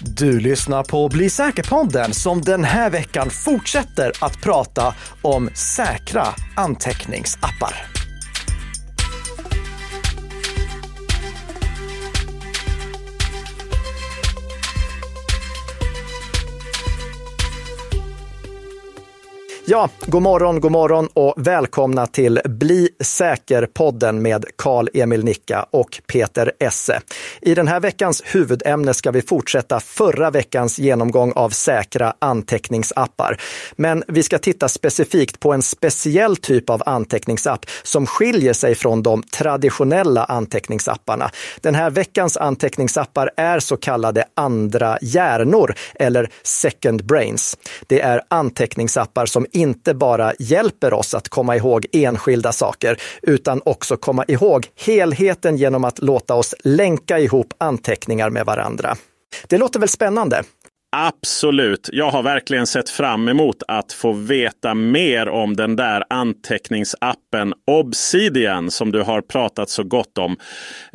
Du lyssnar på Bli säker-podden som den här veckan fortsätter att prata om säkra anteckningsappar. Ja, god morgon, god morgon och välkomna till Bli säker-podden med Karl-Emil Nicka och Peter Esse. I den här veckans huvudämne ska vi fortsätta förra veckans genomgång av säkra anteckningsappar. Men vi ska titta specifikt på en speciell typ av anteckningsapp som skiljer sig från de traditionella anteckningsapparna. Den här veckans anteckningsappar är så kallade andra hjärnor eller second brains. Det är anteckningsappar som inte inte bara hjälper oss att komma ihåg enskilda saker, utan också komma ihåg helheten genom att låta oss länka ihop anteckningar med varandra. Det låter väl spännande? Absolut. Jag har verkligen sett fram emot att få veta mer om den där anteckningsappen Obsidian som du har pratat så gott om.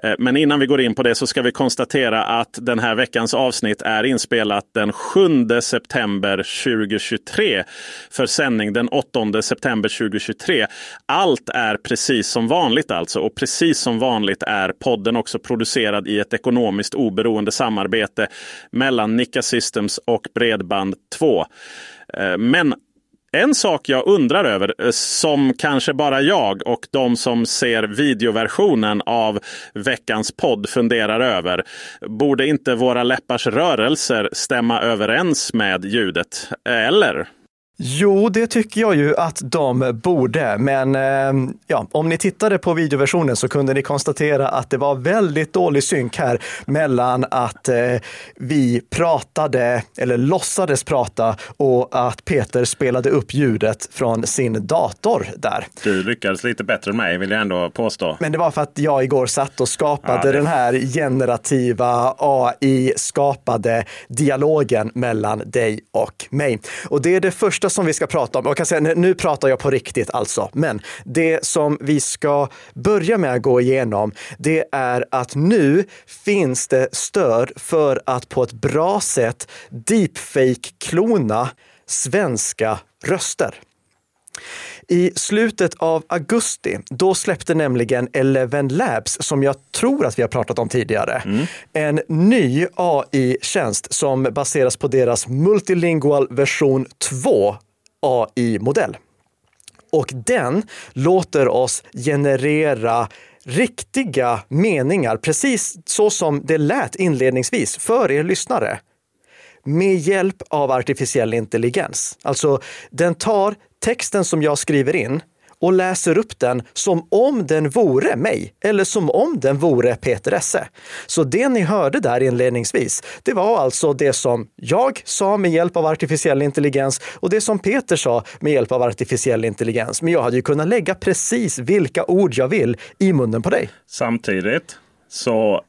Eh, men innan vi går in på det så ska vi konstatera att den här veckans avsnitt är inspelat den 7 september 2023 för sändning den 8 september 2023. Allt är precis som vanligt alltså och precis som vanligt är podden också producerad i ett ekonomiskt oberoende samarbete mellan Nika Systems Modems och Bredband2. Eh, men en sak jag undrar över, eh, som kanske bara jag och de som ser videoversionen av veckans podd funderar över. Borde inte våra läppars rörelser stämma överens med ljudet? Eh, eller? Jo, det tycker jag ju att de borde. Men eh, ja, om ni tittade på videoversionen så kunde ni konstatera att det var väldigt dålig synk här mellan att eh, vi pratade eller låtsades prata och att Peter spelade upp ljudet från sin dator där. Du lyckades lite bättre än mig vill jag ändå påstå. Men det var för att jag igår satt och skapade ja, det... den här generativa AI skapade dialogen mellan dig och mig. Och det är det första första som vi ska prata om, Och kan säga, nu pratar jag på riktigt alltså, men det som vi ska börja med att gå igenom, det är att nu finns det stöd för att på ett bra sätt deepfake-klona svenska röster. I slutet av augusti, då släppte nämligen Eleven Labs, som jag tror att vi har pratat om tidigare, mm. en ny AI-tjänst som baseras på deras Multilingual version 2 AI-modell. Och den låter oss generera riktiga meningar, precis så som det lät inledningsvis för er lyssnare med hjälp av artificiell intelligens. Alltså, den tar texten som jag skriver in och läser upp den som om den vore mig eller som om den vore Peter Esse. Så det ni hörde där inledningsvis, det var alltså det som jag sa med hjälp av artificiell intelligens och det som Peter sa med hjälp av artificiell intelligens. Men jag hade ju kunnat lägga precis vilka ord jag vill i munnen på dig. Samtidigt så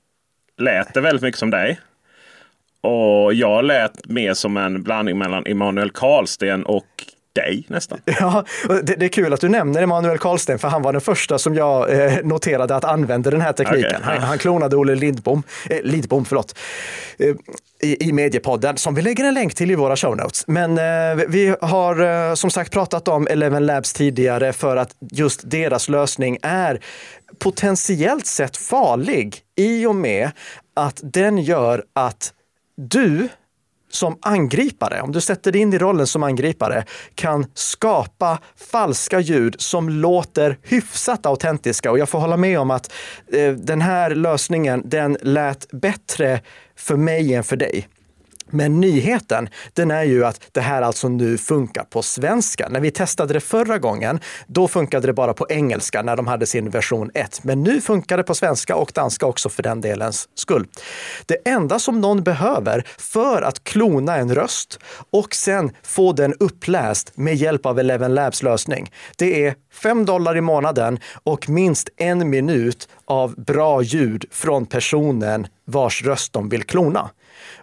lät det väldigt mycket som dig. Och jag lät mer som en blandning mellan Emanuel Karlsten och dig nästan. Ja, det, det, är kul att du nämner Emanuel Karlsten, för han var den första som jag eh, noterade att använde den här tekniken. Okay. Han, han, klonade Olle Lindbom, eh, Lidbom, förlåt, eh, i, i Mediepodden, som vi lägger en länk till i våra show notes. Men eh, vi har eh, som sagt pratat om Eleven Labs tidigare för att just deras lösning är potentiellt sett farlig i och med att den gör att du som angripare, om du sätter dig in i rollen som angripare, kan skapa falska ljud som låter hyfsat autentiska. Och jag får hålla med om att eh, den här lösningen, den lät bättre för mig än för dig. Men nyheten, den är ju att det här alltså nu funkar på svenska. När vi testade det förra gången, då funkade det bara på engelska när de hade sin version 1. Men nu funkar det på svenska och danska också för den delens skull. Det enda som någon behöver för att klona en röst och sen få den uppläst med hjälp av Eleven Labs lösning, det är 5 dollar i månaden och minst en minut av bra ljud från personen vars röst de vill klona.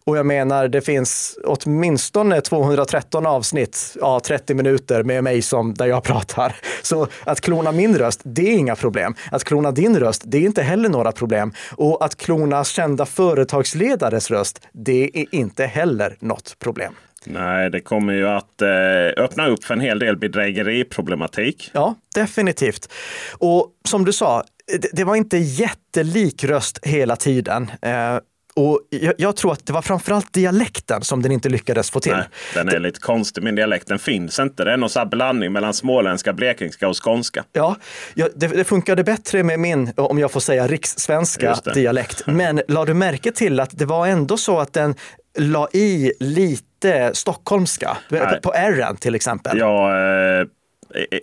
Och jag menar, det finns åtminstone 213 avsnitt, ja 30 minuter med mig som där jag pratar. Så att klona min röst, det är inga problem. Att klona din röst, det är inte heller några problem. Och att klona kända företagsledares röst, det är inte heller något problem. Nej, det kommer ju att eh, öppna upp för en hel del bedrägeriproblematik. Ja, definitivt. Och som du sa, det, det var inte jättelik röst hela tiden. Eh, och jag, jag, tror att det var framförallt dialekten som den inte lyckades få till. Nej, den är det, lite konstig, men dialekten finns inte. Det är någon blandning mellan småländska, blekingska och skånska. Ja, ja det, det, funkade bättre med min, om jag får säga, rikssvenska dialekt. Men la du märke till att det var ändå så att den la i lite stockholmska, Nej. på R till exempel? Ja, eh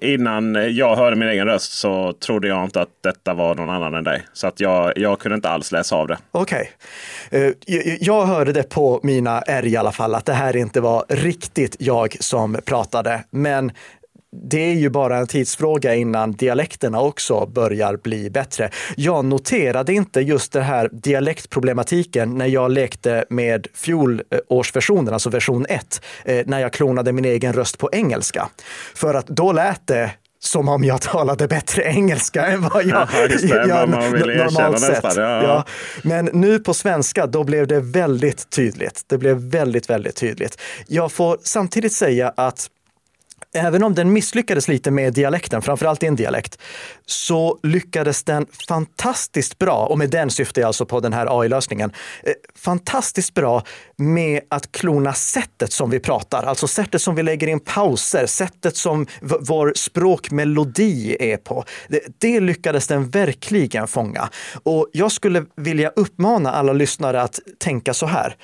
innan jag hörde min egen röst så trodde jag inte att detta var någon annan än dig. Så att jag, jag kunde inte alls läsa av det. Okej. Eh, okay. Jag hörde det på mina R i alla fall, att det här inte var riktigt jag som pratade. Men det är ju bara en tidsfråga innan dialekterna också börjar bli bättre. Jag noterade inte just den här dialektproblematiken när jag lekte med fjolårsversionen, alltså version 1, eh, när jag klonade min egen röst på engelska. För att då lät det som om jag talade bättre engelska än vad jag gör normalt sett. Ja. Ja. Men nu på svenska, då blev det väldigt tydligt. Det blev väldigt, väldigt tydligt. Jag får samtidigt säga att även om den misslyckades lite med dialekten, framförallt en dialekt, så lyckades den fantastiskt bra, och med den syftar jag alltså på den här AI-lösningen, eh, fantastiskt bra med att klona sättet som vi pratar, alltså sättet som vi lägger in pauser, sättet som vår språkmelodi är på. Det, det lyckades den verkligen fånga. Och jag skulle vilja uppmana alla lyssnare att tänka så här.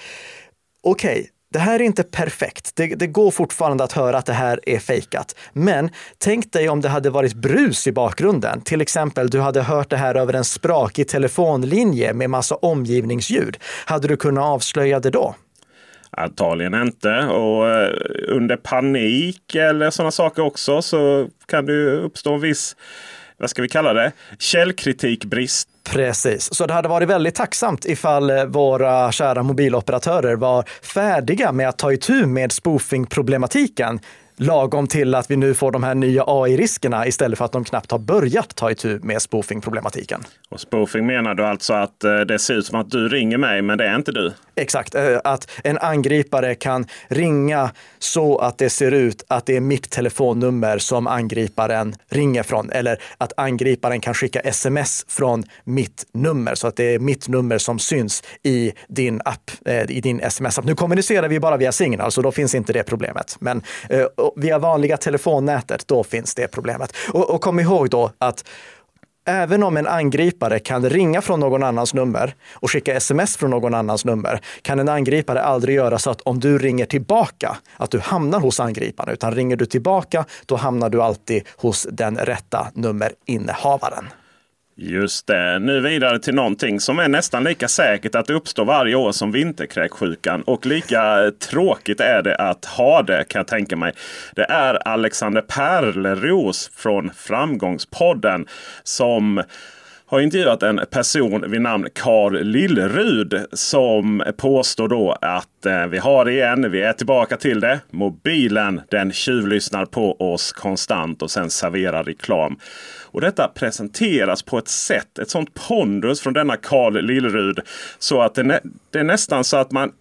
Okej, okay, det här är inte perfekt. Det, det, går fortfarande att höra att det här är fejkat. Men tänk dig om det hade varit brus i bakgrunden. Till exempel, du hade hört det här över en sprakig telefonlinje med massa omgivningsljud. Hade du kunnat avslöja det då? Antagligen inte. Och eh, under panik eller sådana saker också så kan det uppstå en viss, vad ska vi kalla det, källkritikbrist Precis, så det hade varit väldigt tacksamt ifall eh, våra kära mobiloperatörer var färdiga med att ta itu med spoofing-problematiken lagom till att vi nu får de här nya AI-riskerna istället för att de knappt har börjat ta itu med spoofing-problematiken. Och spoofing menar du alltså att eh, det ser ut som att du ringer mig, men det är inte du? Exakt, eh, att en angripare kan ringa så att det ser ut att det är mitt telefonnummer som angriparen ringer från. Eller att angriparen kan skicka sms från mitt nummer så att det är mitt nummer som syns i din app, eh, i din sms-app. Nu kommunicerar vi bara via signal, så då finns inte det problemet. Men via vanliga telefonnätet, då finns det problemet. Och, och kom ihåg då att Även om en angripare kan ringa från någon annans nummer och skicka sms från någon annans nummer kan en angripare aldrig göra så att om du ringer tillbaka, att du hamnar hos angriparen. Utan ringer du tillbaka, då hamnar du alltid hos den rätta nummerinnehavaren. Just det. Nu vidare till någonting som är nästan lika säkert att uppstå varje år som vinterkräksjukan. Och lika tråkigt är det att ha det kan jag tänka mig. Det är Alexander Perleros från Framgångspodden som har intervjuat en person vid namn Carl Lillrud som påstår då att eh, vi har det igen. Vi är tillbaka till det. Mobilen den tjuvlyssnar på oss konstant och sen serverar reklam. Och detta presenteras på ett sätt, ett sånt pondus från denna Carl Lillerud. Så att det, det är nästan så att man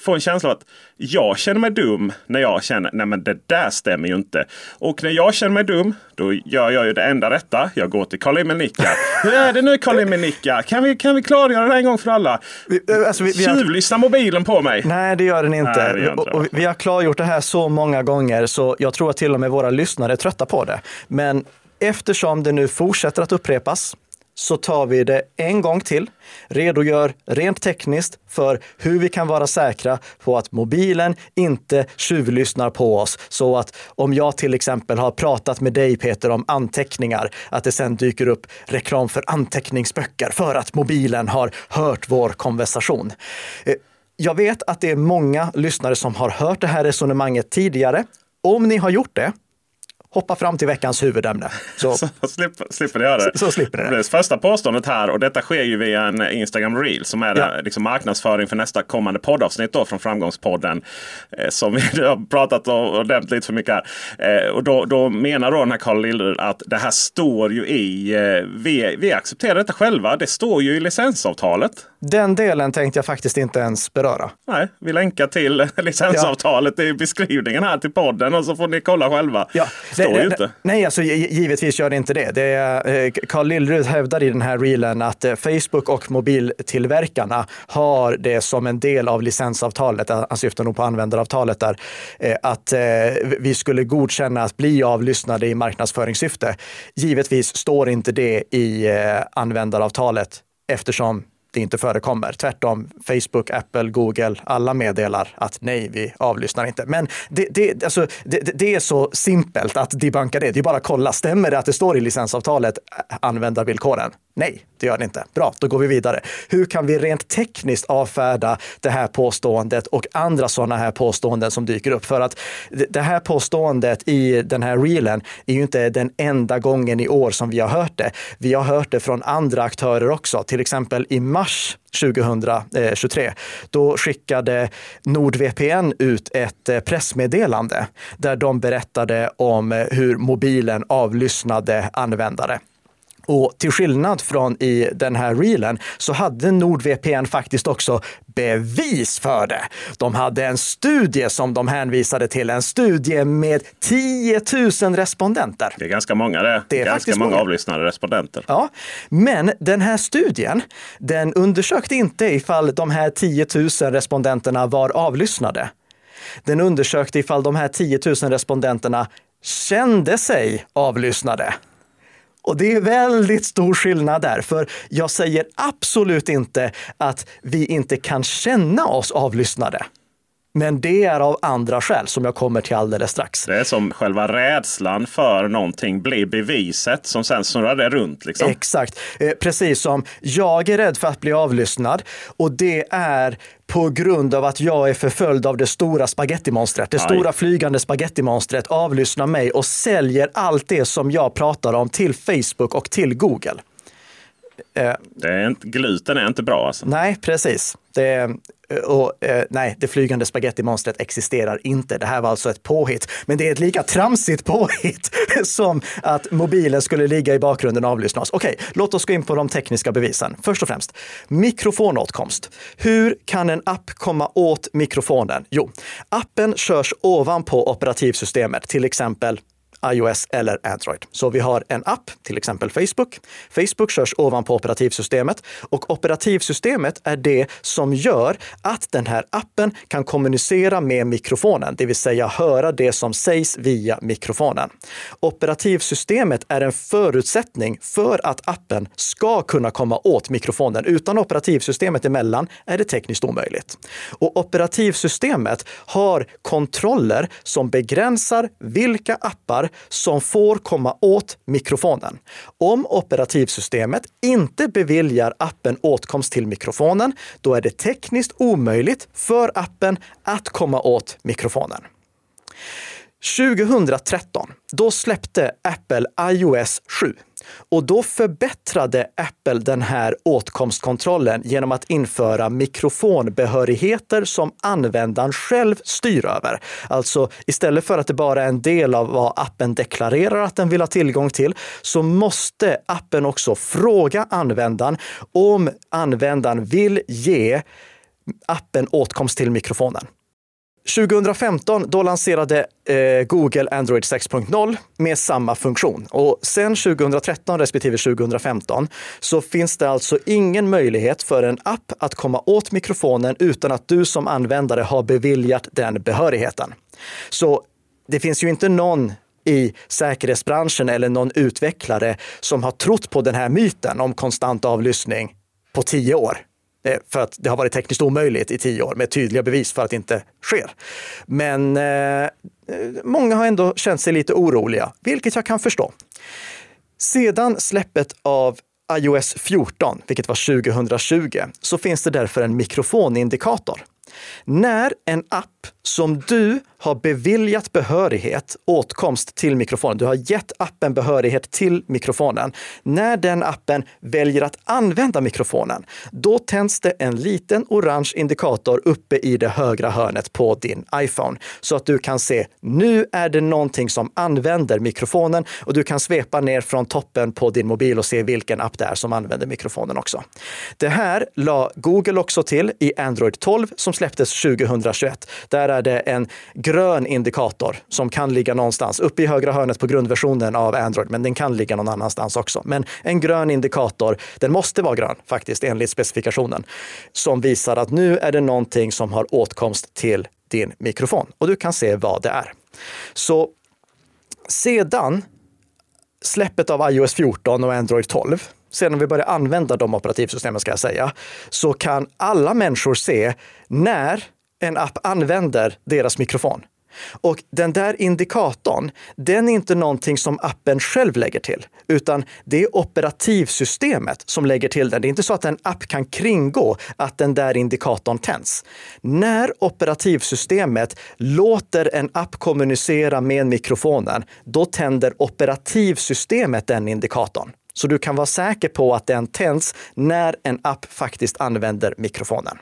får en känsla av att jag känner mig dum när jag känner nej men det där stämmer ju inte. Och när jag känner mig dum då gör jag ju det enda rätta. Jag går till Karl Nicka. Hur är det nu Karl Nicka? Kan vi, kan vi klargöra det en gång för alla? Vi, eh, alltså, vi, vi Tjuvlyssna mobilen på mig. Nej det gör den inte. Nej, gör inte och, vi har klargjort det här så många gånger så jag tror att till och med våra lyssnare är trötta på det. Men eftersom det nu fortsätter att upprepas så tar vi det en gång till, redogör rent tekniskt för hur vi kan vara säkra på att mobilen inte tjuvlyssnar på oss. Så att om jag till exempel har pratat med dig Peter om anteckningar, att det sen dyker upp reklam för anteckningsböcker för att mobilen har hört vår konversation. Eh, jag vet att det är många lyssnare som har hört det här resonemanget tidigare. Om ni har gjort det, hoppa fram till veckans huvudämne. Så, så slipper, slipper ni göra det. Så, så slipper det. Första påståendet här, och detta sker ju via en Instagram Reel som är ja. liksom marknadsföring för nästa kommande poddavsnitt då från Framgångspodden. Eh, som vi har pratat och nämnt lite för mycket här. Eh, och då, då menar då den här Carl Lillerud att det här står ju i, eh, vi, vi accepterar detta själva. Det står ju i licensavtalet. Den delen tänkte jag faktiskt inte ens beröra. Nej, vi länkar till licensavtalet ja. i beskrivningen här till podden och så får ni kolla själva. Ja, Står det, ju inte. Nej, alltså, givetvis gör det inte det. det är, eh, Carl Lillrud hävdar i den här reelen att eh, Facebook och mobiltillverkarna har det som en del av licensavtalet, han syftar nog på användaravtalet där, eh, att vi skulle godkänna att bli avlyssnade i marknadsföringssyfte. Givetvis står inte det i användaravtalet eftersom det inte förekommer. Tvärtom, Facebook, Apple, Google, alla meddelar att nej, vi avlyssnar inte. Men det, det, alltså, det, det är så simpelt att debunka det. Det är bara att kolla, stämmer det att det står i licensavtalet eh, användarvillkoren? Nej, det gör det inte. Bra, då går vi vidare. Hur kan vi rent tekniskt avfärda det här påståendet och andra sådana här påståenden som dyker upp? För att det här påståendet i den här reelen är ju inte den enda gången i år som vi har hört det. Vi har hört det från andra aktörer också, till exempel i mars 2023. Då skickade NordVPN ut ett eh, pressmeddelande där de berättade om eh, hur mobilen avlyssnade användare. Och till skillnad från i den här reelen så hade NordVPN faktiskt också bevis för det. De hade en studie som de hänvisade till, en studie med 10 000 respondenter. Det är ganska många det. det är ganska många, många avlyssnade respondenter. Ja, men den här studien, den undersökte inte ifall de här 10 000 respondenterna var avlyssnade. Den undersökte ifall de här 10 000 respondenterna kände sig avlyssnade. Och det är väldigt stor skillnad där, för jag säger absolut inte att vi inte kan känna oss avlyssnade. Men det är av andra skäl som jag kommer till alldeles strax. Det är som själva rädslan för någonting blir beviset som sen snurrar det runt. Liksom. Exakt. Eh, precis som jag är rädd för att bli avlyssnad och det är på grund av att jag är förföljd av det stora spagettimonstret. Det Aj. stora flygande spagettimonstret avlyssnar mig och säljer allt det som jag pratar om till Facebook och till Google. Eh, det är inte, gluten är inte bra alltså. Nej, precis. Det, och, eh, nej, det flygande spagettimonstret existerar inte. Det här var alltså ett påhitt. Men det är ett lika tramsigt påhitt som att mobilen skulle ligga i bakgrunden och avlyssnas. Okej, låt oss gå in på de tekniska bevisen. Först och främst, mikrofonåtkomst. Hur kan en app komma åt mikrofonen? Jo, appen körs ovanpå operativsystemet, till exempel iOS eller Android. Så vi har en app, till exempel Facebook. Facebook körs ovanpå operativsystemet och operativsystemet är det som gör att den här appen kan kommunicera med mikrofonen, det vill säga höra det som sägs via mikrofonen. Operativsystemet är en förutsättning för att appen ska kunna komma åt mikrofonen. Utan operativsystemet emellan är det tekniskt omöjligt. Och operativsystemet har kontroller som begränsar vilka appar som får komma åt mikrofonen. Om operativsystemet inte beviljar appen åtkomst till mikrofonen, då är det tekniskt omöjligt för appen att komma åt mikrofonen. 2013, då släppte Apple iOS 7 och då förbättrade Apple den här åtkomstkontrollen genom att införa mikrofonbehörigheter som användaren själv styr över. Alltså istället för att det bara är en del av vad appen deklarerar att den vill ha tillgång till, så måste appen också fråga användaren om användaren vill ge appen åtkomst till mikrofonen. 2015 då lanserade eh, Google Android 6.0 med samma funktion. Och sen 2013 respektive 2015 så finns det alltså ingen möjlighet för en app att komma åt mikrofonen utan att du som användare har beviljat den behörigheten. Så det finns ju inte någon i säkerhetsbranschen eller någon utvecklare som har trott på den här myten om konstant avlyssning på tio år. Eh, för att det har varit tekniskt omöjligt i tio år med tydliga bevis för att det inte sker. Men eh, många har ändå känt sig lite oroliga, vilket jag kan förstå. Sedan släppet av iOS 14, vilket var 2020, så finns det därför en mikrofonindikator. När en app app som du har beviljat behörighet, åtkomst till mikrofonen. Du har gett appen behörighet till mikrofonen. När den appen väljer att använda mikrofonen, då tänds det en liten orange indikator uppe i det högra hörnet på din iPhone så att du kan se nu är det någonting som använder mikrofonen och du kan svepa ner från toppen på din mobil och se vilken app det är som använder mikrofonen också. Det här la Google också till i Android 12 som släpptes 2021. Där är det en grön indikator som kan ligga någonstans uppe i högra hörnet på grundversionen av Android, men den kan ligga någon annanstans också. Men en grön indikator, den måste vara grön faktiskt enligt specifikationen, som visar att nu är det någonting som har åtkomst till din mikrofon och du kan se vad det är. Så sedan släppet av iOS 14 och Android 12 sedan vi började använda de operativsystemen ska jag säga, så kan alla människor se när en app använder deras mikrofon. Och den där indikatorn, den är inte någonting som appen själv lägger till, utan det är operativsystemet som lägger till den. Det är inte så att en app kan kringgå att den där indikatorn tänds. När operativsystemet låter en app kommunicera med mikrofonen, då tänder operativsystemet den indikatorn. Så du kan vara säker på att den tänds när en app faktiskt använder mikrofonen.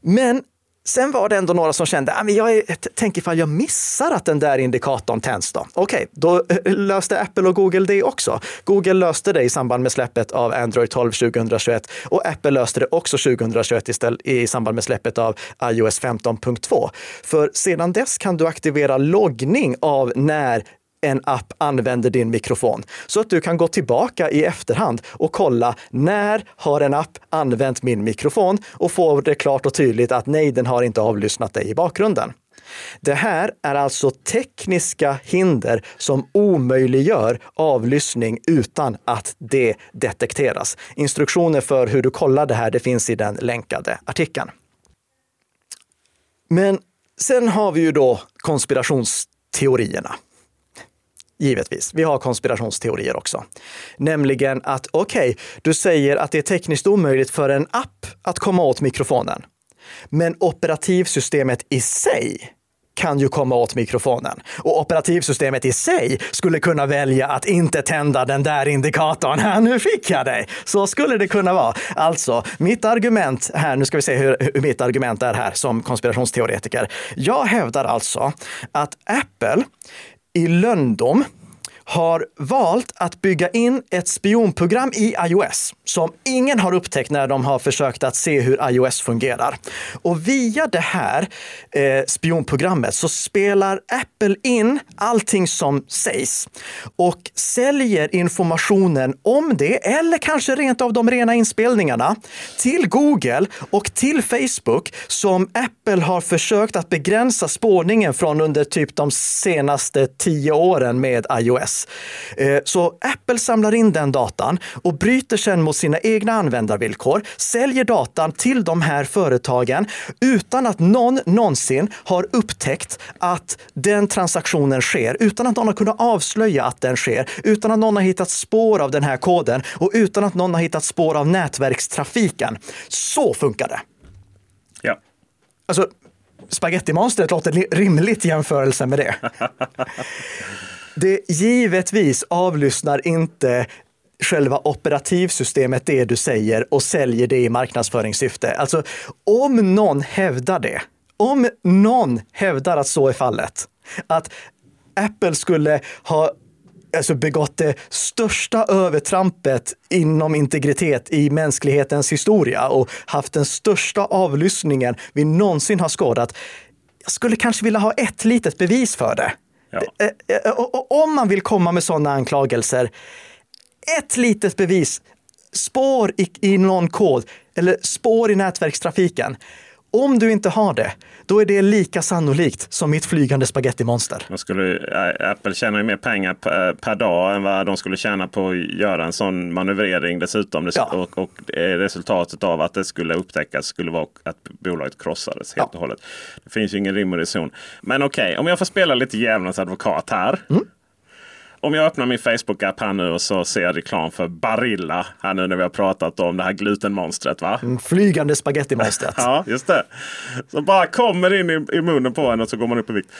Men Sen var det ändå några som kände, ah, att jag tänker ifall jag missar att den där indikatorn tänds då. Okej, okay, då eh, eh, löste Apple och Google det också. Google löste det i samband med släppet av Android 12 2021 och Apple löste det också 2021 istället, i samband med släppet av iOS 15.2. För sedan dess kan du aktivera loggning av när en app använder din mikrofon så att du kan gå tillbaka i efterhand och kolla när har en app använt min mikrofon och få det klart och tydligt att nej, den har inte avlyssnat dig i bakgrunden. Det här är alltså tekniska hinder som omöjliggör avlyssning utan att det detekteras. Instruktioner för hur du kollar det här, det finns i den länkade artikeln. Men sen har vi ju då konspirationsteorierna. Givetvis. Vi har konspirationsteorier också. Nämligen att okej, okay, du säger att det är tekniskt omöjligt för en app att komma åt mikrofonen. Men operativsystemet i sig kan ju komma åt mikrofonen. Och operativsystemet i sig skulle kunna välja att inte tända den där indikatorn. Ja, nu fick jag dig! Så skulle det kunna vara. Alltså, mitt argument här, nu ska vi se hur, hur mitt argument är här som konspirationsteoretiker. Jag hävdar alltså att Apple i lönndom har valt att bygga in ett spionprogram i iOS som ingen har upptäckt när de har försökt att se hur iOS fungerar. Och via det här eh, spionprogrammet så spelar Apple in allting som sägs och säljer informationen om det, eller kanske rent av de rena inspelningarna, till Google och till Facebook som Apple har försökt att begränsa spårningen från under typ de senaste tio åren med iOS. Eh, så Apple samlar in den datan och bryter sedan mot sina egna användarvillkor, säljer datan till de här företagen utan att någon någonsin har upptäckt att den transaktionen sker, utan att någon har kunnat avslöja att den sker, utan att någon har hittat spår av den här koden och utan att någon har hittat spår av nätverkstrafiken. Så funkar det. Ja. Alltså, spagettimonstret låter rimligt i jämförelse med det. Det givetvis avlyssnar inte själva operativsystemet det du säger och säljer det i marknadsföringssyfte. Alltså, om någon hävdar det, om någon hävdar att så är fallet, att Apple skulle ha alltså begått det största övertrampet inom integritet i mänsklighetens historia och haft den största avlyssningen vi någonsin har skådat. Jag skulle kanske vilja ha ett litet bevis för det. Ja. Eh, eh, eh, om man vill komma med sådana anklagelser, ett litet bevis, spår i, i någon kod eller spår i nätverkstrafiken. Om du inte har det, då är det lika sannolikt som mitt flygande spagettimonster. Skulle, eh, Apple tjänar ju mer pengar per, per, dag än vad de skulle tjäna på att göra en sån manövrering dessutom. Ja. Och, och resultatet av att det skulle upptäckas skulle vara att bolaget krossades helt ja. och hållet. Det finns ju ingen rim och reson. Men okej, okay, om jag får spela lite djävulens advokat här. Mm. Om jag öppnar min Facebook-app här nu och så ser jag reklam för Barilla. Här nu när vi har pratat om det här glutenmonstret. Va? Mm, flygande spagettimonstret. ja, just det. Så bara kommer in i, i munnen på en och så går man upp i vikt.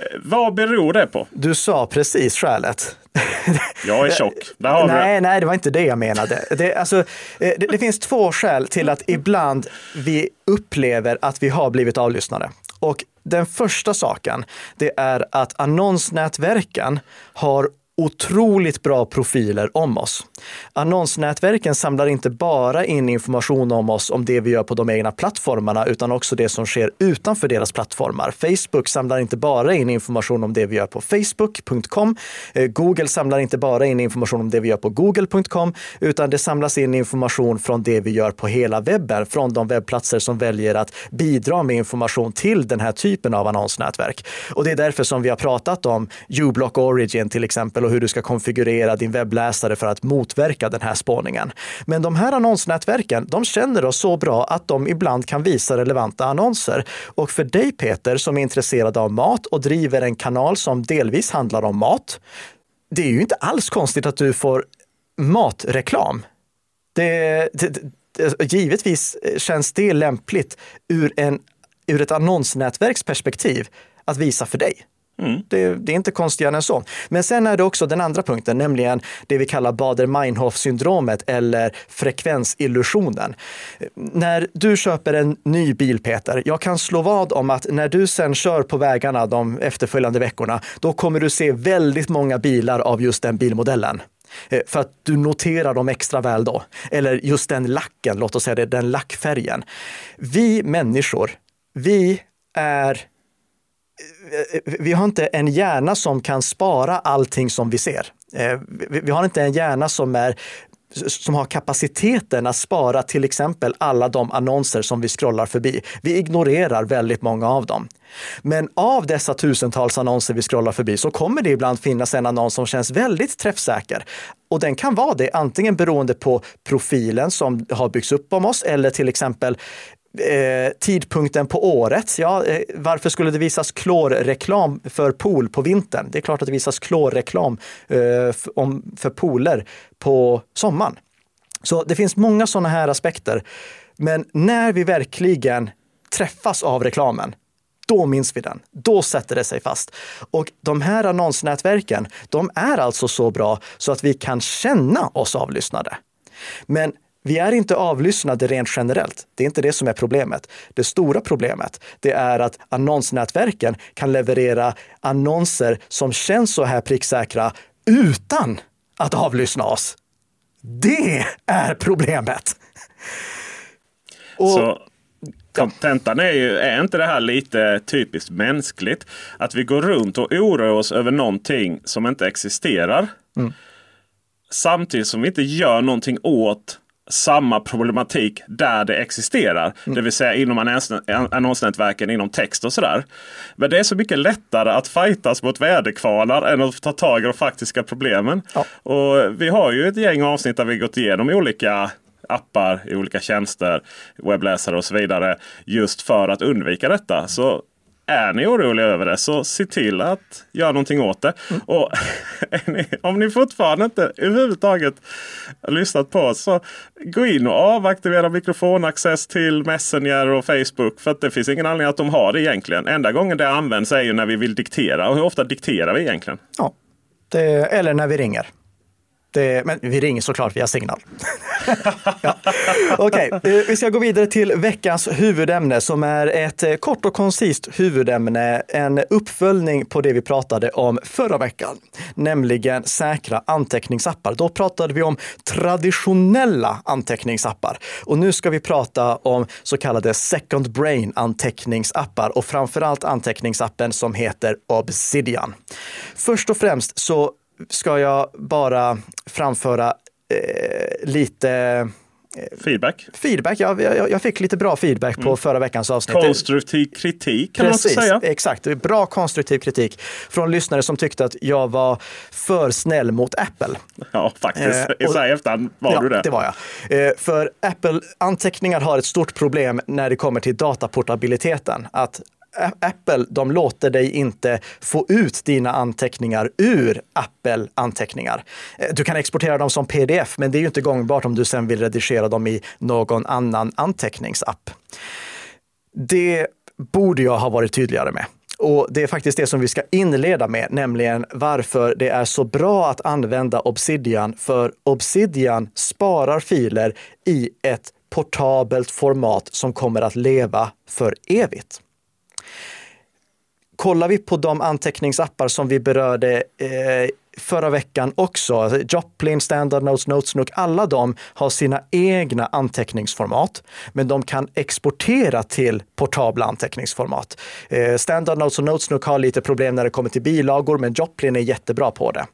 Eh, vad beror det på? Du sa precis skälet. Jag är tjock. Där har nej, det. nej, det var inte det jag menade. Det, alltså, eh, det, det finns två skäl till att ibland vi upplever att vi har blivit avlyssnade. Och den första saken, det är att annonsnätverken har otroligt bra profiler om oss. Annonsnätverken samlar inte bara in information om oss, om det vi gör på de egna plattformarna, utan också det som sker utanför deras plattformar. Facebook samlar inte bara in information om det vi gör på facebook.com. Eh, Google samlar inte bara in information om det vi gör på google.com, utan det samlas in information från det vi gör på hela webben, från de webbplatser som väljer att bidra med information till den här typen av annonsnätverk. Och det är därför som vi har pratat om uBlock Origin till exempel och hur du ska konfigurera din webbläsare för att motverka den här spårningen. Men de här annonsnätverken, de känner oss så bra att de ibland kan visa relevanta annonser. Och för dig Peter, som är intresserad av mat och driver en kanal som delvis handlar om mat, det är ju inte alls konstigt att du får matreklam. Det, det, det, givetvis känns det lämpligt ur, en, ur ett annonsnätverks perspektiv att visa för dig. Mm. Det, det, är inte konstigare än så. Men sen är det också den andra punkten, nämligen det vi kallar Bader-Meinhof-syndromet eller frekvensillusionen. När du köper en ny bil, Peter, jag kan slå vad om att när du sen kör på vägarna de efterföljande veckorna, då kommer du se väldigt många bilar av just den bilmodellen eh, för att du noterar dem extra väl då. Eller just den lacken, låt oss säga det, den lackfärgen. Vi människor, vi är Eh, vi har inte en hjärna som kan spara allting som vi ser. Eh, vi har inte en hjärna som är som har kapaciteten att spara till exempel alla de annonser som vi scrollar förbi. Vi ignorerar väldigt många av dem. Men av dessa tusentals annonser vi scrollar förbi så kommer det ibland finnas en annons som känns väldigt träffsäker. Och den kan vara det antingen beroende på profilen som har byggts upp om oss eller till exempel Eh, tidpunkten på året. Ja, eh, varför skulle det visas klorreklam för pool på vintern? Det är klart att det visas klorreklam eh, om, för pooler på sommaren. Så det finns många sådana här aspekter. Men när vi verkligen träffas av reklamen, då minns vi den. Då sätter det sig fast. Och de här annonsnätverken, de är alltså så bra så att vi kan känna oss avlyssnade. Men vi är inte avlyssnade rent generellt. Det är inte det som är problemet. Det stora problemet, det är att annonsnätverken kan leverera annonser som känns så här pricksäkra utan att avlyssna oss. Det är problemet. Och, så kontentan är ju, är inte det här lite typiskt mänskligt? Att vi går runt och oroar oss över någonting som inte existerar. Mm. Samtidigt som vi inte gör någonting åt samma problematik där det existerar. Mm. Det vill säga inom annonsnätverken, inom text och sådär. Men det är så mycket lättare att fightas mot väderkvarnar än att ta tag i de faktiska problemen. Ja. Och Vi har ju ett gäng avsnitt där vi gått igenom olika appar olika tjänster, webbläsare och så vidare. Just för att undvika detta. Så är ni oroliga över det så se till att göra någonting åt det. Mm. Och om ni fortfarande inte överhuvudtaget har lyssnat på oss så gå in och avaktivera mikrofonaccess till Messenger och Facebook. För att det finns ingen anledning att de har det egentligen. Enda gången det används är ju när vi vill diktera. Och hur ofta dikterar vi egentligen? Ja, det, eller när vi ringer. Det, eh, men vi ringer såklart via signal. ja. Okej, okay. Vi ska gå vidare till veckans huvudämne som är ett eh, kort och koncist huvudämne. En uppföljning på det vi pratade om förra veckan, nämligen säkra anteckningsappar. Då pratade vi om traditionella anteckningsappar och nu ska vi prata om så kallade second brain anteckningsappar och framförallt anteckningsappen som heter Obsidian. Först och främst så ska jag bara framföra eh, lite eh, Feedback? Feedback, ja, jag, jag fick lite bra feedback på mm. förra veckans avsnitt. Konstruktiv kritik kan Precis, man säga. Exakt, bra konstruktiv kritik från lyssnare som tyckte att jag var för snäll mot Apple. Ja, faktiskt. Eh, så här efterhand var ja, du det. det var jag. Eh, för Apple-anteckningar har ett stort problem när det kommer till dataportabiliteten. Att Apple, de låter dig inte få ut dina anteckningar ur Apple anteckningar. Eh, du kan exportera dem som pdf, men det är ju inte gångbart om du sen vill redigera dem i någon annan anteckningsapp. Det borde jag ha varit tydligare med. Och det är faktiskt det som vi ska inleda med, nämligen varför det är så bra att använda Obsidian. För Obsidian sparar filer i ett portabelt format som kommer att leva för evigt. Kollar vi på de anteckningsappar som vi berörde eh, förra veckan också, Joplin, Standard Notes, Notesnook, alla de har sina egna anteckningsformat, men de kan exportera till portabla anteckningsformat. Eh, Standard Notes och Notesnook har lite problem när det kommer till bilagor, men Joplin är jättebra på det.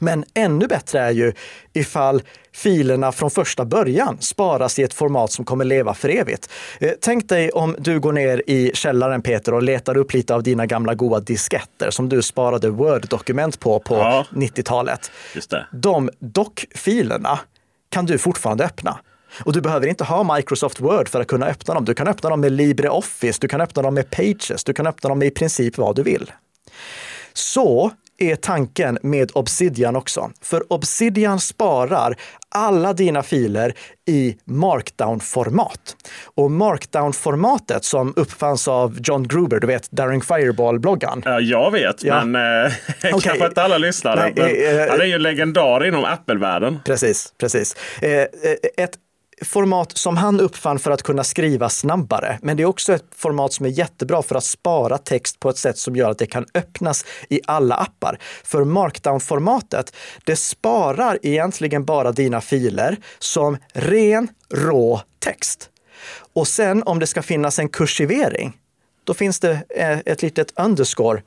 Men ännu bättre är ju ifall filerna från första början sparas i ett format som kommer leva för evigt. Eh, tänk dig om du går ner i källaren Peter och letar upp lite av dina gamla goa disketter som du sparade Word-dokument på på ja, 90-talet. De dock-filerna kan du fortfarande öppna. Och du behöver inte ha Microsoft Word för att kunna öppna dem. Du kan öppna dem med LibreOffice, du kan öppna dem med Pages, du kan öppna dem med i princip vad du vill. Så är tanken med Obsidian också. För Obsidian sparar alla dina filer i markdown-format. Och markdown-formatet som uppfanns av John Gruber, du vet Daring Fireball-bloggan. Ja, jag vet, ja. men eh, okay. kanske inte alla lyssnare. Nej, men, eh, han är ju legendar inom Apple-världen. Precis, precis. Eh, eh ett format som han uppfann för att kunna skriva snabbare. Men det är också ett format som är jättebra för att spara text på ett sätt som gör att det kan öppnas i alla appar. För markdown-formatet, det sparar egentligen bara dina filer som ren, rå text. Och sen om det ska finnas en kursivering, då finns det eh, ett litet underscore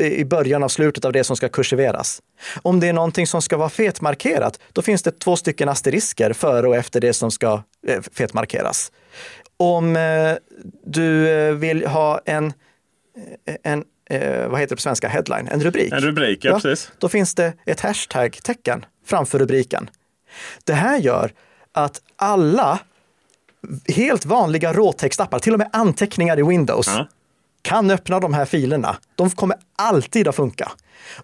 i början av slutet av det som ska kursiveras. Om det är någonting som ska vara fetmarkerat, då finns det två stycken asterisker före och efter det som ska eh, fetmarkeras. Om eh, du eh, vill ha en, en vad heter det på svenska, headline, en rubrik. En rubrik, ja, ja precis. Då finns det ett hashtag-tecken framför rubriken. Det här gör att alla helt vanliga råtextappar, till och med anteckningar i Windows, ja kan öppna de här filerna. De kommer alltid att funka.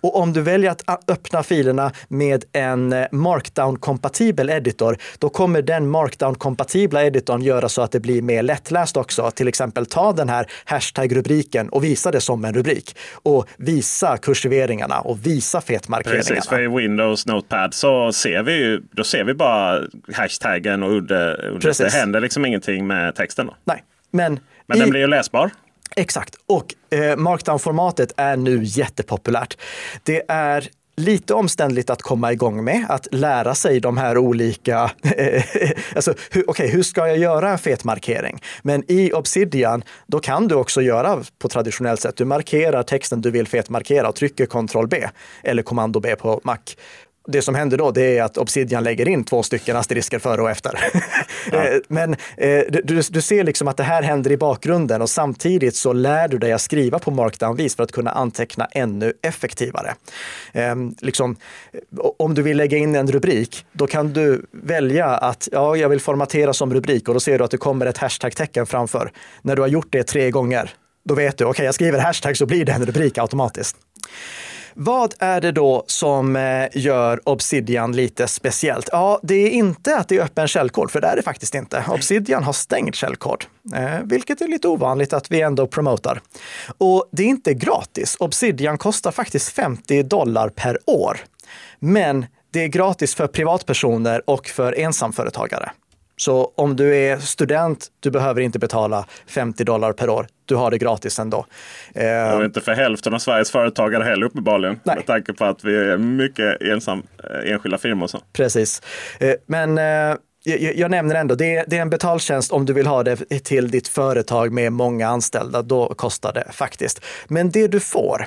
Och om du väljer att öppna filerna med en eh, markdown-kompatibel editor, då kommer den markdown-kompatibla editorn göra så att det blir mer lättläst också. Till exempel ta den här hashtag-rubriken och visa det som en rubrik och visa kursiveringarna och visa fetmarkeringarna. Precis, för i Windows Notepad så ser vi ju, då ser vi bara hashtaggen och udde. Det händer liksom ingenting med texten. Då. Nej, men, men i, den blir ju läsbar. Exakt, och eh, markdown-formatet är nu jättepopulärt. Det är lite omständligt att komma igång med, att lära sig de här olika... alltså, hur, okay, hur ska jag göra en fet markering? Men i Obsidian, då kan du också göra på traditionellt sätt. Du markerar texten du vill fetmarkera och trycker Ctrl B eller kommando B på Mac det som händer då det är att Obsidian lägger in två stycken asterisker före och efter. Ja. Eh, men eh, du, du ser liksom att det här händer i bakgrunden och samtidigt så lär du dig att skriva på markdown-vis för att kunna anteckna ännu effektivare. Ehm, liksom, om du vill lägga in en rubrik, då kan du välja att ja, jag vill formatera som rubrik och då ser du att det kommer ett hashtag-tecken framför. När du har gjort det tre gånger, då vet du, okej, okay, jag skriver hashtag så blir det en rubrik automatiskt. Vad är det då som eh, gör Obsidian lite speciellt? Ja, det är inte att det är öppen källkod, för det är det faktiskt inte. Obsidian har stängd källkod, eh, vilket är lite ovanligt att vi ändå promotar. Och det är inte gratis. Obsidian kostar faktiskt 50 dollar per år. Men det är gratis för privatpersoner och för ensamföretagare. Så om du är student, du behöver inte betala 50 dollar per år. Du har det gratis ändå. Det är inte för hälften av Sveriges företagare heller uppenbarligen. Nej. Med tanke på att vi är mycket ensam, eh, enskilda firmor. Så. Precis. Eh, men eh, jag, nämner ändå, det är en betaltjänst om du vill ha det till ditt företag med många anställda. Då kostar det faktiskt. Men det du får,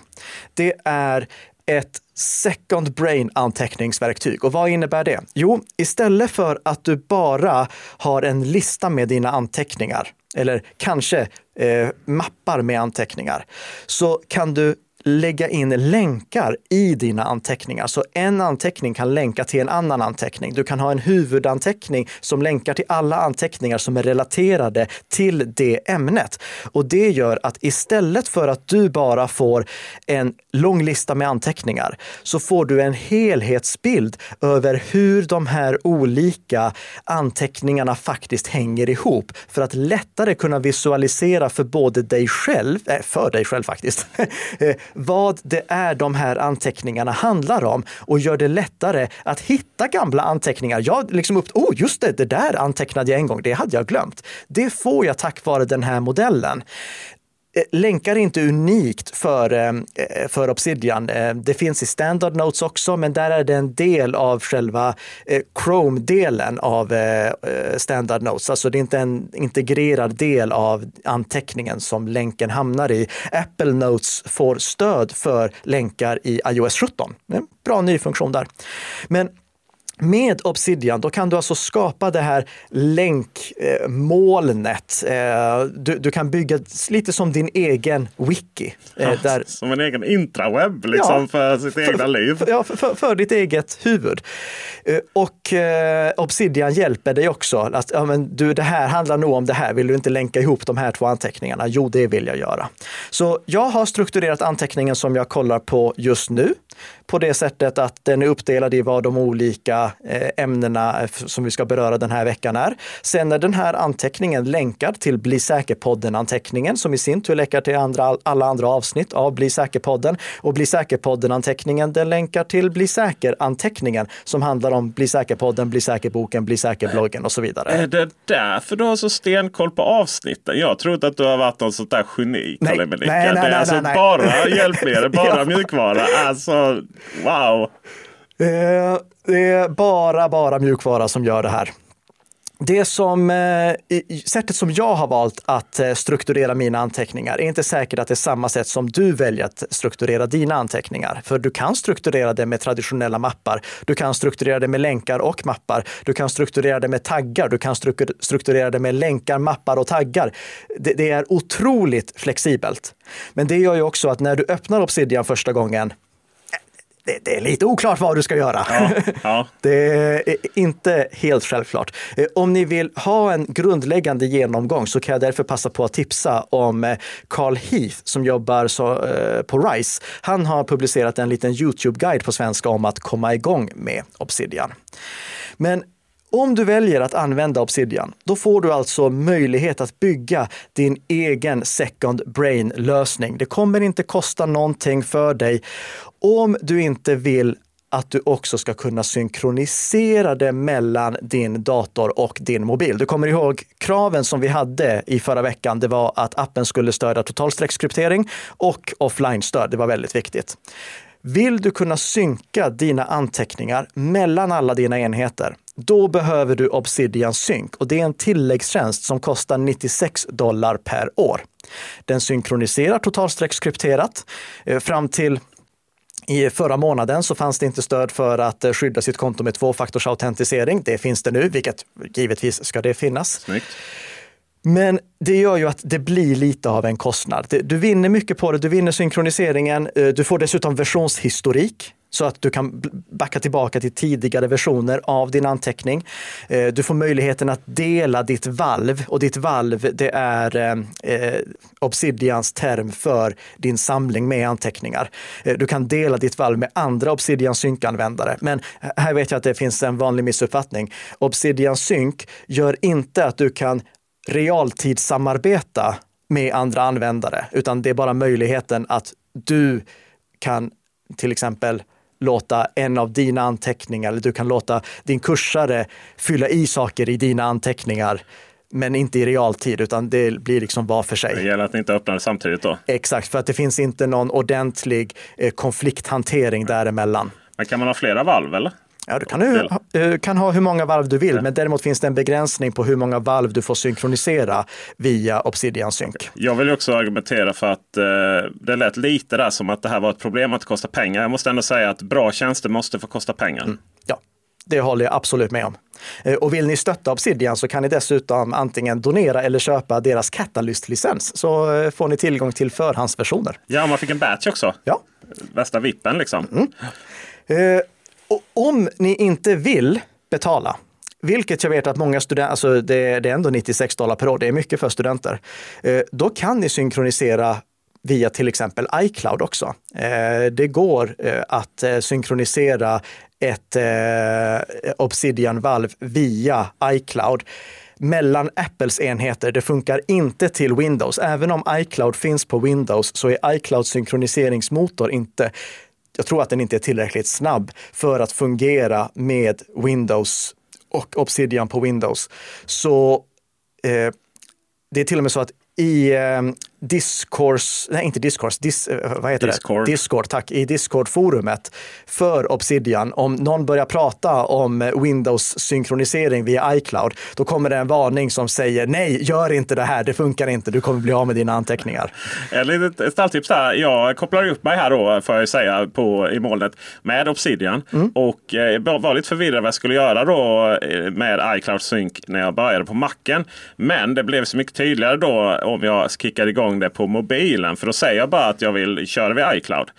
det är ett second brain anteckningsverktyg. Och vad innebär det? Jo, istället för att du bara har en lista med dina anteckningar eller kanske eh, mappar med anteckningar så kan du lägga in länkar i dina anteckningar. Så en anteckning kan länka till en annan anteckning. Du kan ha en huvudanteckning som länkar till alla anteckningar som är relaterade till det ämnet. Och det gör att istället för att du bara får en lång lista med anteckningar så får du en helhetsbild över hur de här olika anteckningarna faktiskt hänger ihop för att lättare kunna visualisera för både dig själv, eh, för dig själv faktiskt, eh, vad det är de här anteckningarna handlar om och gör det lättare att hitta gamla anteckningar. Jag liksom upp, oh just det, det där antecknade jag en gång, det hade jag glömt. Det får jag tack vare den här modellen. Eh, länkar är inte unikt för, eh, eh, för Obsidian. Det finns i standard notes också, men där är det en del av själva Chrome-delen av standard notes. Alltså det är inte en integrerad del av anteckningen som länken hamnar i. Apple Notes får stöd för länkar i iOS 17. Bra ny funktion där. Men med Obsidian då kan du alltså skapa det här länkmolnet. Eh, du, du, kan bygga lite som din egen wiki. Eh, ja, där, som en egen intrawebb liksom, ja, för sitt egna för, liv. Ja, för, för, ditt eget huvud. Eh, och Obsidian hjälper dig också. Att, ja, men du, det här handlar nog om det här. Vill du inte länka ihop de här två anteckningarna? Jo, det vill jag göra. Så jag har strukturerat anteckningen som jag kollar på just nu på det sättet att den är uppdelad i vad de olika eh, ämnena eh, som vi ska beröra den här veckan är. Sen är den här anteckningen länkad till Bli säker-podden-anteckningen som i sin tur länkar till andra, alla andra avsnitt av Bli säker-podden. Och Bli säker-podden-anteckningen den länkar till Bli säker-anteckningen som handlar om Bli säker-podden, Bli säker-boken, Bli säker-bloggen och så vidare. Är det därför du har så stenkoll på avsnitten? Jag trodde att du har varit någon sånt där geni, nej, nej, nej, nej, nej, nej, Det är alltså nej, bara hjälpmedel, bara ja. mjukvara. Alltså, wow! Eh, det är bara, bara mjukvara som gör det här. Det som, eh, sättet som jag har valt att eh, strukturera mina anteckningar är inte säkert att det är samma sätt som du väljer att strukturera dina anteckningar. För du kan strukturera det med traditionella mappar. Du kan strukturera det med länkar och mappar. Du kan strukturera det med taggar. Du kan strukturera det med länkar, mappar och taggar. Det, det är otroligt flexibelt. Men det gör ju också att när du öppnar Obsidian första gången det, det, är lite oklart vad du ska göra. Ja, ja. Det är inte helt självklart. Eh, om ni vill ha en grundläggande genomgång så kan jag därför passa på att tipsa om eh, Carl Heath som jobbar så, eh, på RISE. Han har publicerat en liten Youtube-guide på svenska om att komma igång med Obsidian. Men om du väljer att använda Obsidian, då får du alltså möjlighet att bygga din egen second brain-lösning. Det kommer inte kosta någonting för dig om du inte vill att du också ska kunna synkronisera det mellan din dator och din mobil. Du kommer ihåg kraven som vi hade i förra veckan. Det var att appen skulle stödja totalstreckskryptering och offline-stöd. Det var väldigt viktigt. Vill du kunna synka dina anteckningar mellan alla dina enheter, då behöver du Obsidian Sync och det är en tilläggstjänst som kostar 96 dollar per år. Den synkroniserar totalstreckskrypterat. Eh, fram till i förra månaden så fanns det inte stöd för att eh, skydda sitt konto med tvåfaktorsautentisering. Det finns det nu, vilket givetvis ska det finnas. Snyggt. Men det gör ju att det blir lite av en kostnad. Du vinner mycket på det. Du vinner synkroniseringen. Eh, du får dessutom versionshistorik så att du kan backa tillbaka till tidigare versioner av din anteckning. Eh, du får möjligheten att dela ditt valv och ditt valv det är eh, Obsidians term för din samling med anteckningar. Eh, du kan dela ditt valv med andra Obsidian synkanvändare. Men här vet jag att det finns en vanlig missuppfattning. Obsidian synk gör inte att du kan realtidssamarbeta med andra användare, utan det är bara möjligheten att du kan till exempel låta en av dina anteckningar, eller du kan låta din kursare fylla i saker i dina anteckningar men inte i realtid, utan det blir liksom var för sig. Det gäller att ni inte öppnar det samtidigt då? Exakt, för att det finns inte någon ordentlig eh, konflikthantering däremellan. Men kan man ha flera valv eller? Ja, du kan, du eh, kan ha hur många valv du vill, ja. men däremot finns det en begränsning på hur många valv du får synkronisera via Obsidian Sync. Jag vill också argumentera för att eh, det lät lite där som att det här var ett problem att det kostar pengar. Jag måste ändå säga att bra tjänster måste få kosta pengar. Mm. Ja, Det håller jag absolut med om. Eh, och vill ni stötta Obsidian så kan ni dessutom antingen donera eller köpa deras Catalyst-licens. Så eh, får ni tillgång till förhandsversioner. Ja, man fick en batch också. Ja. Värsta vippen liksom. Mm. Och om ni inte vill betala, vilket jag vet att många studenter, alltså det, det, är ändå 96 dollar per år, det är mycket för studenter, eh, då kan ni synkronisera via till exempel iCloud också. Eh, det går eh, att synkronisera ett Obsidian valv via iCloud mellan Apples enheter. Det funkar inte till Windows. Även om iCloud finns på Windows så är iClouds synkroniseringsmotor inte jag tror att den inte är tillräckligt snabb för att fungera med Windows och Obsidian på Windows. Så eh, det är till och med så att i eh, Discourse, nej inte Discourse, dis, eh, vad heter Discord. det? Discord, tack. I Discord-forumet för Obsidian. Om någon börjar prata om Windows-synkronisering via iCloud, då kommer det en varning som säger nej, gör inte det här, det funkar inte, du kommer bli av med dina anteckningar. Ett litet stalltips här. Jag kopplar upp mig här då, får jag säga, på, i molnet med Obsidian. Mm. Och eh, var lite förvirrad vad jag skulle göra då eh, med iCloud Sync när jag började på macken. Men det blev så mycket tydligare då om jag kickade igång igång det på mobilen. För då säger jag bara att jag vill köra via iCloud.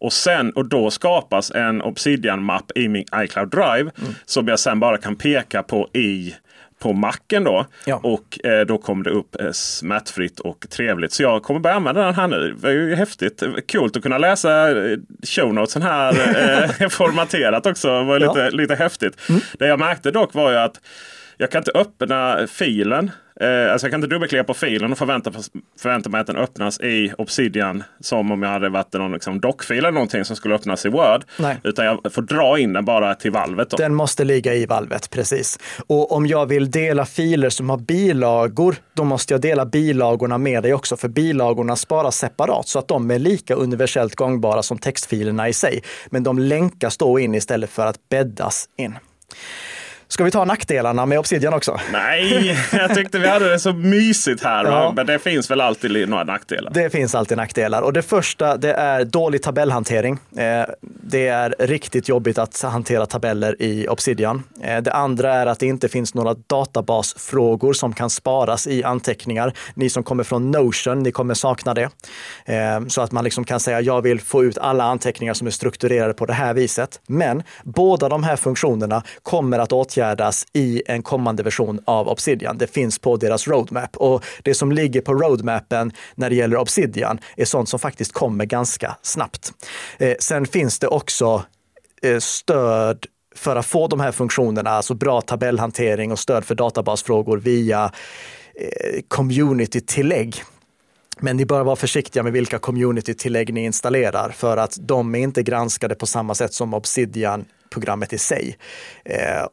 Och, sen, och då skapas en Obsidian-mapp i min iCloud Drive. Mm. Som jag sen bara kan peka på i på macken då. Ja. Och eh, då kommer det upp eh, smärtfritt och trevligt. Så jag kommer börja använda den här nu. Det är ju häftigt. Coolt att kunna läsa eh, show notesen här eh, formaterat också. Det var lite, ja. lite häftigt. Mm. Det jag märkte dock var ju att jag kan inte öppna filen Eh, alltså jag kan inte dubbelklicka på filen och förvänta, förvänta mig att den öppnas i Obsidian. Som om jag hade varit någon liksom dockfil eller någonting som skulle öppnas i Word. Nej. Utan jag får dra in den bara till valvet. Då. Den måste ligga i valvet, precis. Och om jag vill dela filer som har bilagor, då måste jag dela bilagorna med dig också. För bilagorna sparas separat så att de är lika universellt gångbara som textfilerna i sig. Men de länkas då in istället för att bäddas in. Ska vi ta nackdelarna med Obsidian också? Nej, jag tyckte vi hade det så mysigt här. Ja. Men det finns väl alltid några nackdelar? Det finns alltid nackdelar. Och det första det är dålig tabellhantering. Eh, det är riktigt jobbigt att hantera tabeller i Obsidian. Eh, det andra är att det inte finns några databasfrågor som kan sparas i anteckningar. Ni som kommer från Notion, ni kommer sakna det. Eh, så att man liksom kan säga, jag vill få ut alla anteckningar som är strukturerade på det här viset. Men båda de här funktionerna kommer att åtgärdas åtgärdas i en kommande version av Obsidian. Det finns på deras roadmap och det som ligger på roadmappen när det gäller Obsidian är sånt som faktiskt kommer ganska snabbt. Eh, sen finns det också eh, stöd för att få de här funktionerna, alltså bra tabellhantering och stöd för databasfrågor via eh, community-tillägg. Men ni bör vara försiktiga med vilka community-tillägg ni installerar för att de är inte granskade på samma sätt som Obsidian-programmet i sig. Eh,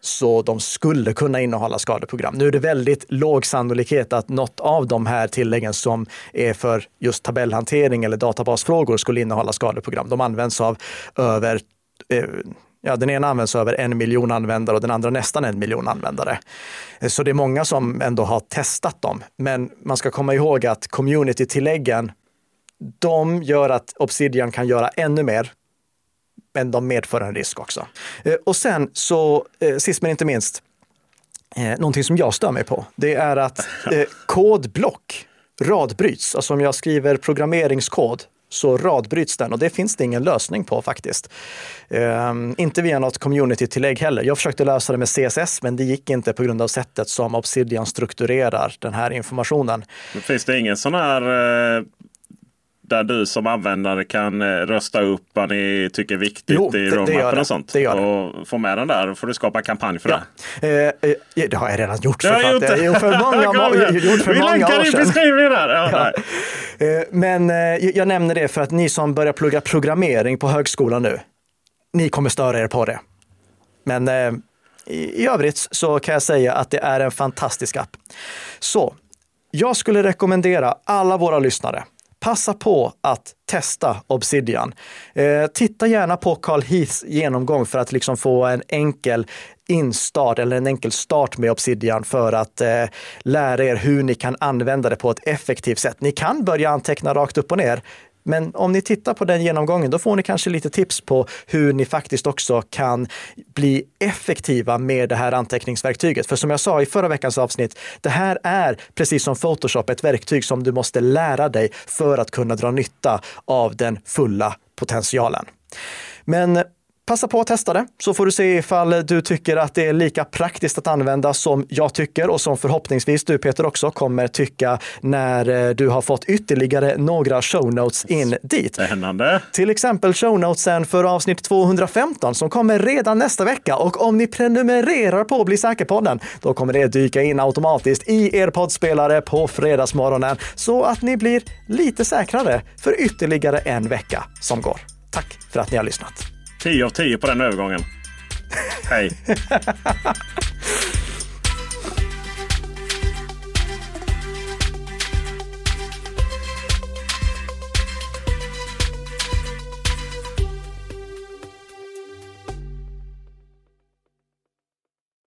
så de skulle kunna innehålla skadeprogram. Nu är det väldigt låg sannolikhet att något av de här tilläggen som är för just tabellhantering eller databasfrågor skulle innehålla skadeprogram. De används av över eh, Ja, den ena används över en miljon användare och den andra nästan en miljon användare. Eh, så det är många som ändå har testat dem. Men man ska komma ihåg att community-tilläggen, de gör att Obsidian kan göra ännu mer men de medför en risk också. Eh, och sen så, eh, sist men inte minst, eh, någonting som jag stör mig på, det är att kodblock radbryts. Alltså om jag skriver programmeringskod så radbryts den och det finns det ingen lösning på faktiskt. Um, inte via något community-tillägg heller. Jag försökte lösa det med CSS, men det gick inte på grund av sättet som Obsidian strukturerar den här informationen. Finns det ingen sån här där du som användare kan eh, rösta upp vad ni tycker är viktigt jo, i roadmappen och sånt. Det och få med den där. Då får du skapa en kampanj för ja. det. Eh, eh, det har jag redan gjort. För, jag gjort det. Gjort för många, gjort för Vi många länkar i beskrivningen där. Ja, ja. Eh, men eh, jag nämner det för att ni som börjar plugga programmering på högskolan nu, ni kommer störa er på det. Men i övrigt så kan jag säga att det är en fantastisk app. Så jag skulle rekommendera alla våra lyssnare passa på att testa Obsidian. Eh, titta gärna på Carl Heaths genomgång för att liksom få en enkel instart eller en enkel start med Obsidian för att eh, lära er hur ni kan använda det på ett effektivt sätt. Ni kan börja anteckna rakt upp och ner men om ni tittar på den genomgången, då får ni kanske lite tips på hur ni faktiskt också kan bli effektiva med det här anteckningsverktyget. För som jag sa i förra veckans avsnitt, det här är precis som Photoshop ett verktyg som du måste lära dig för att kunna dra nytta av den fulla potentialen. Men Passa på att testa det så får du se ifall du tycker att det är lika praktiskt att använda som jag tycker och som förhoppningsvis du Peter också kommer tycka när eh, du har fått ytterligare några show notes in dit. Spännande. Till exempel show notesen för avsnitt 215 som kommer redan nästa vecka och om ni prenumererar på Bli säker-podden då kommer det dyka in automatiskt i er poddspelare på fredagsmorgonen så att ni blir lite säkrare för ytterligare en vecka som går. Tack för att ni har lyssnat. 10 av 10 på den övergången. Hej!